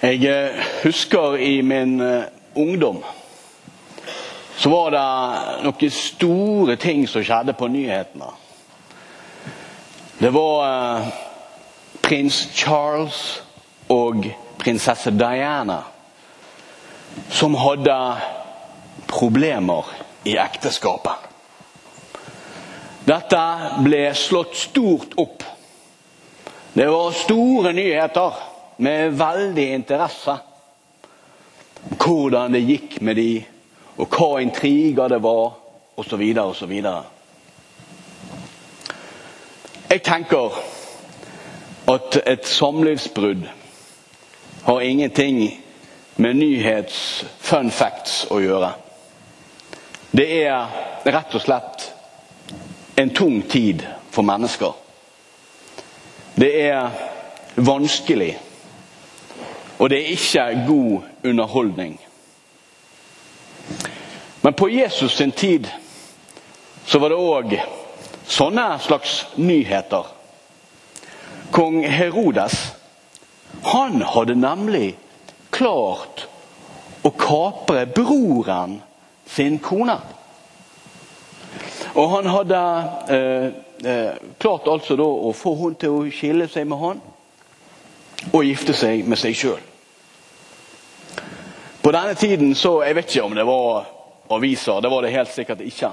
Jeg eh, husker i min eh, ungdom så var det noen store ting som skjedde på nyhetene. Det var eh, prins Charles og prinsesse Diana som hadde problemer i ekteskapet. Dette ble slått stort opp. Det var store nyheter med veldig interesse. Hvordan det gikk med de, og hva intriger det var, osv. osv. Jeg tenker at et samlivsbrudd har ingenting med nyhets fun facts å gjøre. Det er rett og slett en tung tid for mennesker. Det er vanskelig, og det er ikke god underholdning. Men på Jesus sin tid så var det òg sånne slags nyheter. Kong Herodes han hadde nemlig klart å kapre broren sin kone. Og han hadde eh, eh, klart altså da å få henne til å skille seg med han og gifte seg med seg sjøl. På denne tiden så Jeg vet ikke om det var aviser, det var det helt sikkert ikke.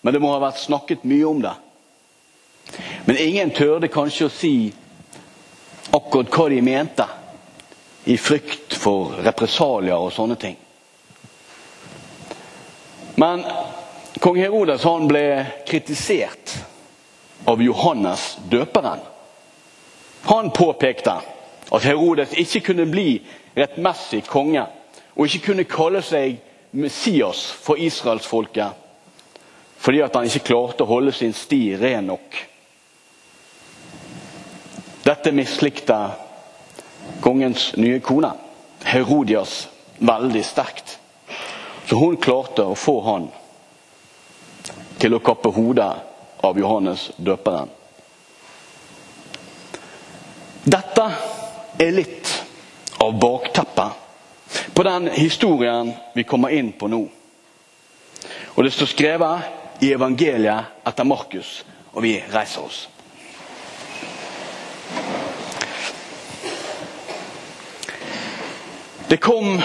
Men det må ha vært snakket mye om det. Men ingen tørde kanskje å si akkurat hva de mente, i frykt for represalier og sånne ting. Men kong Herodes han ble kritisert av Johannes døperen. Han påpekte at Herodes ikke kunne bli rettmessig konge og ikke kunne kalle seg Messias for israelsfolket fordi at han ikke klarte å holde sin sti ren nok. Dette mislikte kongens nye kone, Herodias, veldig sterkt. Så hun klarte å få han til å kappe hodet av Johannes døperen. Dette er litt av bakteppet på den historien vi kommer inn på nå. Og Det står skrevet i evangeliet etter Markus, og vi reiser oss. Det kom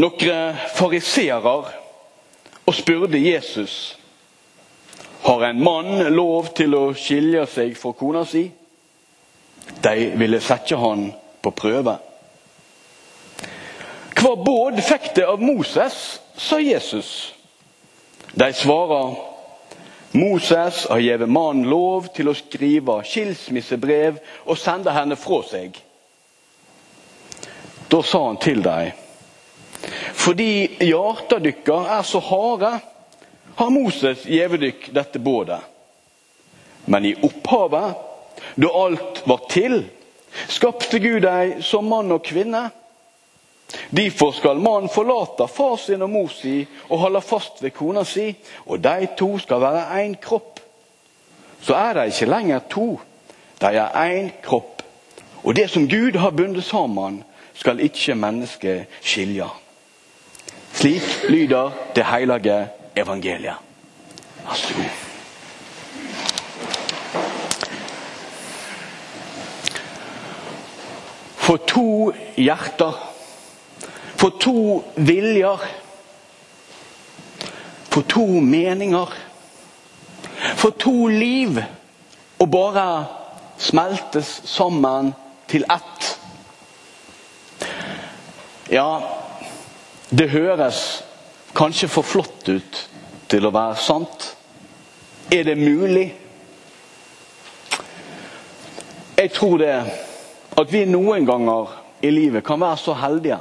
noen fariseere og spurte Jesus har en mann lov til å skilje seg fra kona si. De ville sette han på prøve. Hva båd fikk det av Moses, sa Jesus. De svarer Moses har gitt mannen lov til å skrive skilsmissebrev og sende henne fra seg. Da sa han til dem fordi hjarta dykkar er så harde, har Moses gitt dykk dette bådet. Men i opphavet, da alt var til, skapte Gud deg som mann og kvinne. Derfor skal mannen forlate far sin og mor si og holde fast ved kona si, og de to skal være én kropp. Så er de ikke lenger to, de er én kropp. Og det som Gud har bundet sammen, skal ikke mennesket skilje. Slik lyder det hellige evangeliet. Vær så god. For to hjerter, for to viljer, for to meninger, for to liv Og bare smeltes sammen til ett. Ja, det høres kanskje for flott ut til å være sant. Er det mulig? Jeg tror det at vi noen ganger i livet kan være så heldige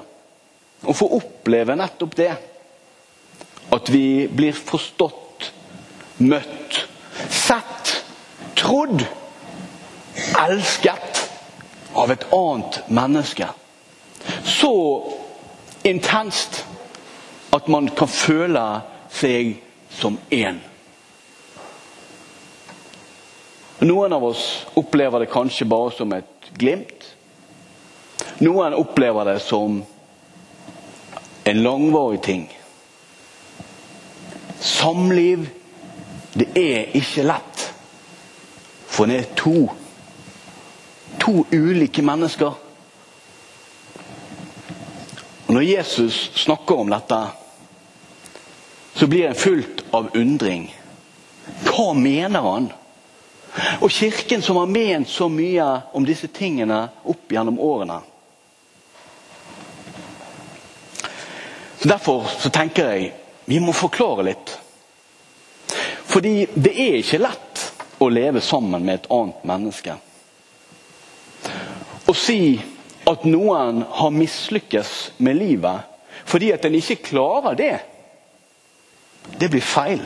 å få oppleve nettopp det. At vi blir forstått, møtt, sett, trodd, elsket av et annet menneske. Så intenst at man kan føle seg som én. Noen av oss opplever det kanskje bare som et glimt. Noen opplever det som en langvarig ting. Samliv, det er ikke lett. For det er to. To ulike mennesker. Og Når Jesus snakker om dette, så blir en fullt av undring. Hva mener han? Og Kirken som har ment så mye om disse tingene opp gjennom årene. Derfor så tenker jeg vi må forklare litt. Fordi det er ikke lett å leve sammen med et annet menneske. Å si at noen har mislykkes med livet fordi at en ikke klarer det, det blir feil.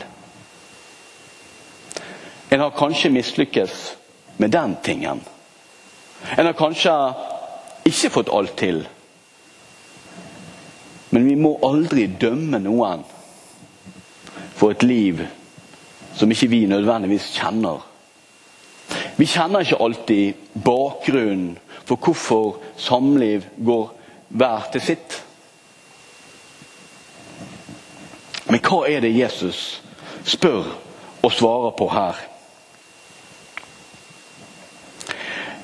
En har kanskje mislykkes med den tingen. En har kanskje ikke fått alt til. Men vi må aldri dømme noen for et liv som ikke vi nødvendigvis kjenner. Vi kjenner ikke alltid bakgrunnen for hvorfor samliv går hver til sitt. Men hva er det Jesus spør og svarer på her?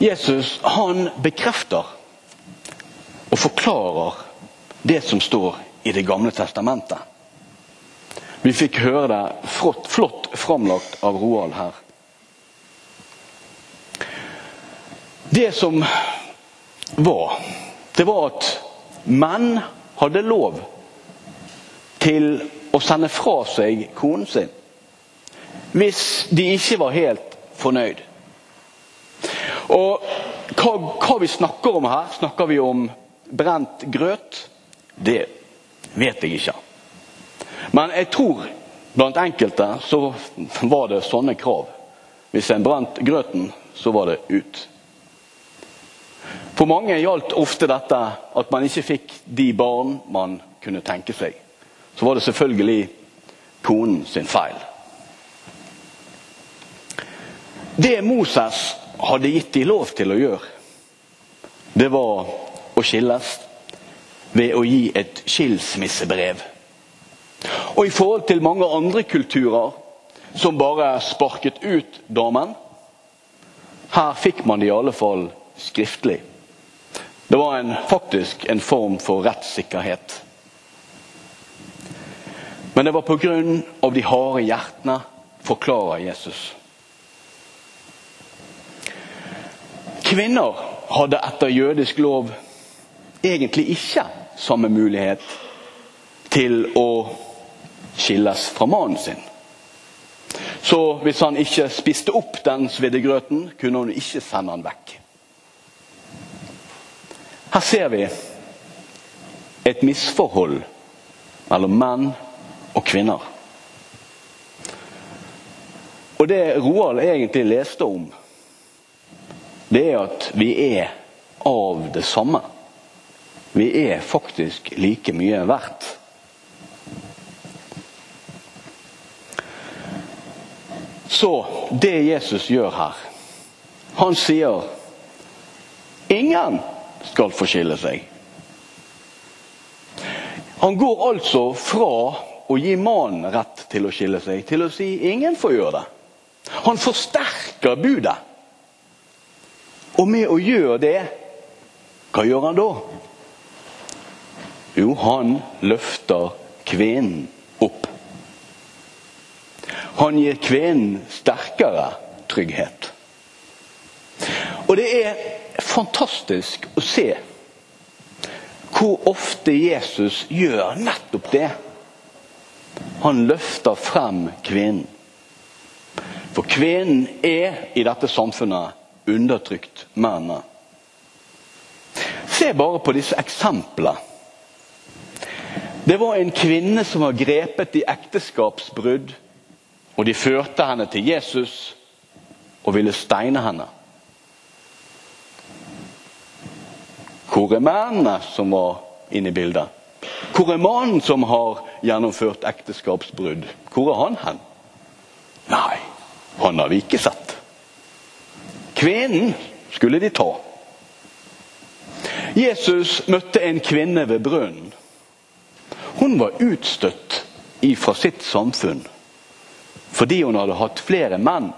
Jesus han bekrefter og forklarer det som står i Det gamle testamentet. Vi fikk høre det flott, flott framlagt av Roald her. Det som var, det var at menn hadde lov til å sende fra seg konen sin hvis de ikke var helt fornøyd. Og hva, hva vi snakker om her? Snakker vi om brent grøt? Det vet jeg ikke. Men jeg tror blant enkelte så var det sånne krav. Hvis en brant grøten, så var det ut. For mange gjaldt ofte dette at man ikke fikk de barn man kunne tenke seg. Så var det selvfølgelig konen sin feil. Det Moses hadde gitt de lov til å gjøre, det var å skilles ved å gi et skilsmissebrev. Og i forhold til mange andre kulturer som bare sparket ut damen, her fikk man det i alle fall skriftlig. Det var en, faktisk en form for rettssikkerhet. Men det var pga. de harde hjertene, forklarer Jesus. Kvinner hadde etter jødisk lov egentlig ikke samme mulighet til å skilles fra mannen sin. Så hvis han ikke spiste opp den svidde grøten, kunne hun ikke sende han vekk. Her ser vi et misforhold mellom menn og kvinner. Og det Roald egentlig leste om, det er at vi er av det samme. Vi er faktisk like mye verdt. Så det Jesus gjør her Han sier ingen skal få skille seg. Han går altså fra å gi mannen rett til å skille seg, til å si ingen får gjøre det. Han forsterker budet. Og med å gjøre det, hva gjør han da? Jo, han løfter kvinnen opp. Han gir kvinnen sterkere trygghet. Og det er fantastisk å se hvor ofte Jesus gjør nettopp det. Han løfter frem kvinnen. For kvinnen er i dette samfunnet undertrykt mennene. Se bare på disse eksemplene det var en kvinne som var grepet i ekteskapsbrudd. Og de førte henne til Jesus og ville steine henne. Hvor er mennene som var inne i bildet? Hvor er mannen som har gjennomført ekteskapsbrudd? Hvor er han hen? Nei, han har vi ikke sett. Kvinnen skulle de ta. Jesus møtte en kvinne ved brønnen. Hun var utstøtt fra sitt samfunn fordi hun hadde hatt flere menn.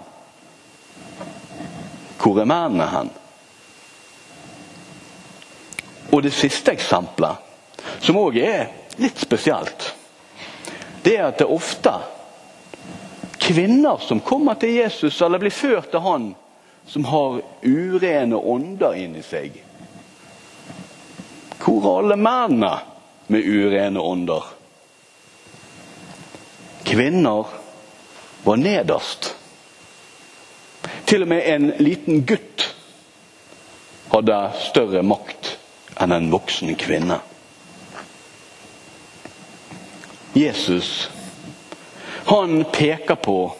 Hvor er mennene hen? Og det siste eksempelet, som òg er litt spesielt, det er at det er ofte kvinner som kommer til Jesus eller blir ført til han, som har urene ånder inni seg. Hvor er alle mennene med urene ånder? Kvinner var nederst. Til og med en liten gutt hadde større makt enn en voksen kvinne. Jesus han peker på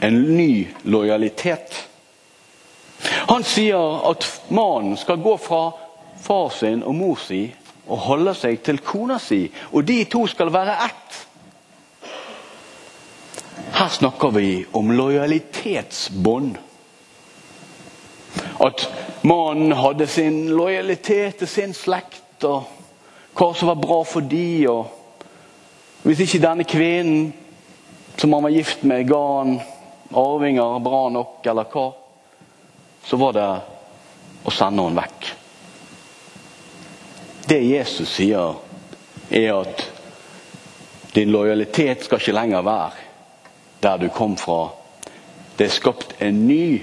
en ny lojalitet. Han sier at mannen skal gå fra far sin og mor si og holde seg til kona si, og de to skal være ett. Her snakker vi om lojalitetsbånd. At mannen hadde sin lojalitet til sin slekt, og hva som var bra for de, og Hvis ikke denne kvinnen som han var gift med, ga han arvinger bra nok, eller hva, så var det å sende henne vekk. Det Jesus sier, er at din lojalitet skal ikke lenger være der du kom fra. Det er skapt en ny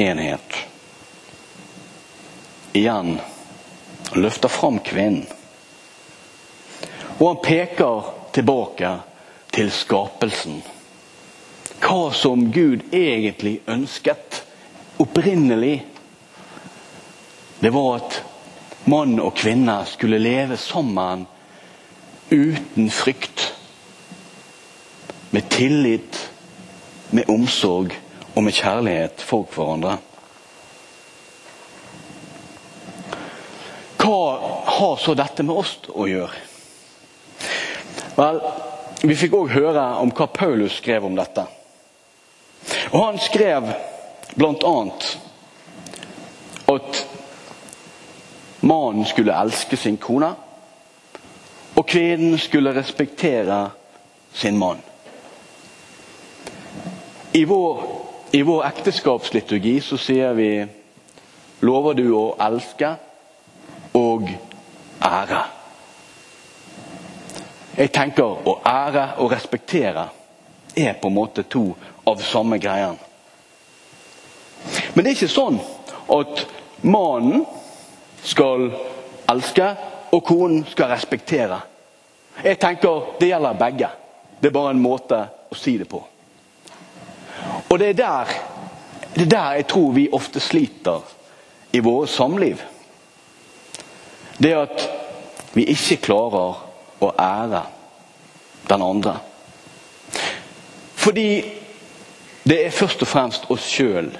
enhet. Igjen løfter fram kvinnen. Og han peker tilbake til skapelsen. Hva som Gud egentlig ønsket opprinnelig. Det var at mann og kvinne skulle leve sammen uten frykt. Med tillit, med omsorg og med kjærlighet for hverandre. Hva har så dette med oss å gjøre? Vel, Vi fikk òg høre om hva Paulus skrev om dette. Og Han skrev bl.a. at Mannen skulle elske sin kone, og kvinnen skulle respektere sin mann. I vår, i vår ekteskapsliturgi så sier vi Lover du å elske og ære? Jeg tenker å ære og respektere er på en måte to av samme greien. Men det er ikke sånn at mannen skal elske, og konen skal respektere. Jeg tenker det gjelder begge. Det er bare en måte å si det på. Og det er der, det er der jeg tror vi ofte sliter i våre samliv. Det at vi ikke klarer å ære den andre. Fordi det er først og fremst oss sjøl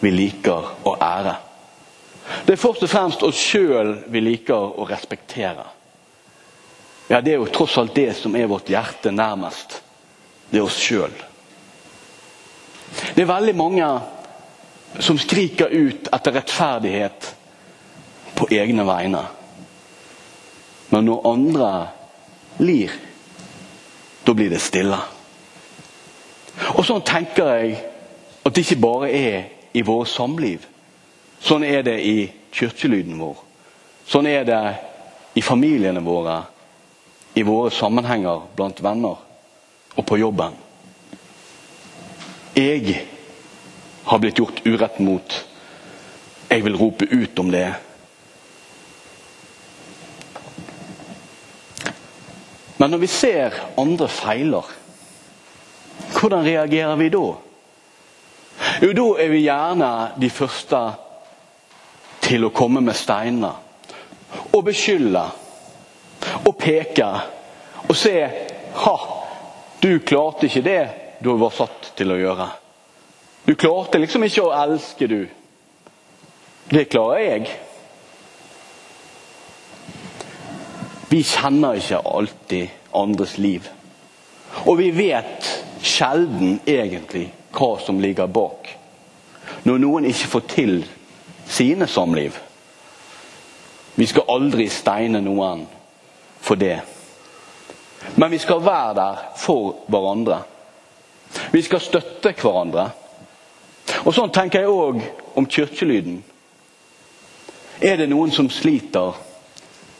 vi liker å ære. Det er først og fremst oss sjøl vi liker å respektere. Ja, Det er jo tross alt det som er vårt hjerte nærmest. Det er oss sjøl. Det er veldig mange som skriker ut etter rettferdighet på egne vegne. Men når andre lir, da blir det stille. Og sånn tenker jeg at det ikke bare er i våre samliv. Sånn er det i kirkelyden vår. Sånn er det i familiene våre, i våre sammenhenger blant venner og på jobben. Jeg har blitt gjort urett mot. Jeg vil rope ut om det. Men når vi ser andre feiler, hvordan reagerer vi da? Jo, da er vi gjerne de første til å komme med steiner og beskylde og peke og se Ha, du klarte ikke det du var satt til å gjøre. Du klarte liksom ikke å elske, du. Det klarer jeg. Vi kjenner ikke alltid andres liv. Og vi vet sjelden egentlig hva som ligger bak. Når noen ikke får til sine samliv. Vi skal aldri steine noen for det. Men vi skal være der for hverandre. Vi skal støtte hverandre. Og Sånn tenker jeg òg om kirkelyden. Er det noen som sliter,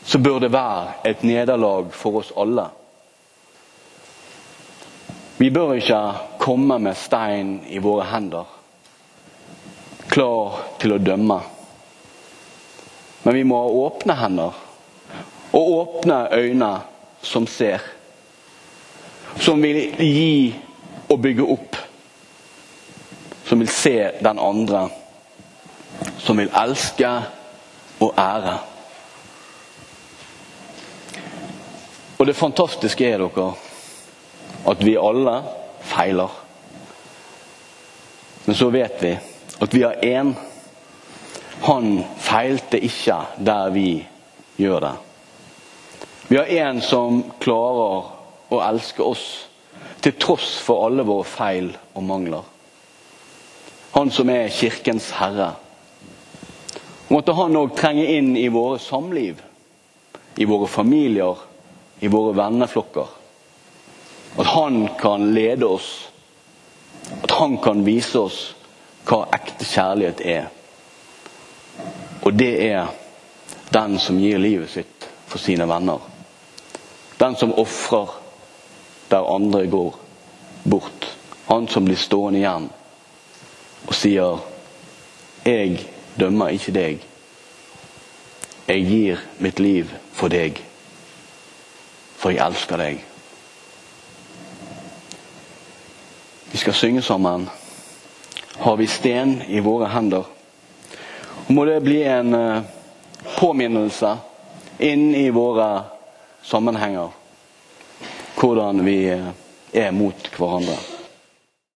så bør det være et nederlag for oss alle. Vi bør ikke komme med stein i våre hender, klar til å dømme. Men vi må ha åpne hender og åpne øyne som ser. Som vil gi og bygge opp. Som vil se den andre. Som vil elske og ære. Og det fantastiske er dere at vi alle feiler. Men så vet vi at vi har én. Han feilte ikke der vi gjør det. Vi har en som klarer å elske oss til tross for alle våre feil og mangler. Han som er kirkens herre. Måtte han òg trenge inn i våre samliv, i våre familier, i våre venneflokker. At han kan lede oss. At han kan vise oss hva ekte kjærlighet er. Og det er den som gir livet sitt for sine venner. Den som ofrer der andre går bort. Han som blir stående igjen og sier 'Jeg dømmer ikke deg. Jeg gir mitt liv for deg, for jeg elsker deg'. Vi skal synge sammen. Har vi sten i våre hender? Og må det bli en eh, påminnelse inn i våre sammenhenger hvordan vi eh, er mot hverandre.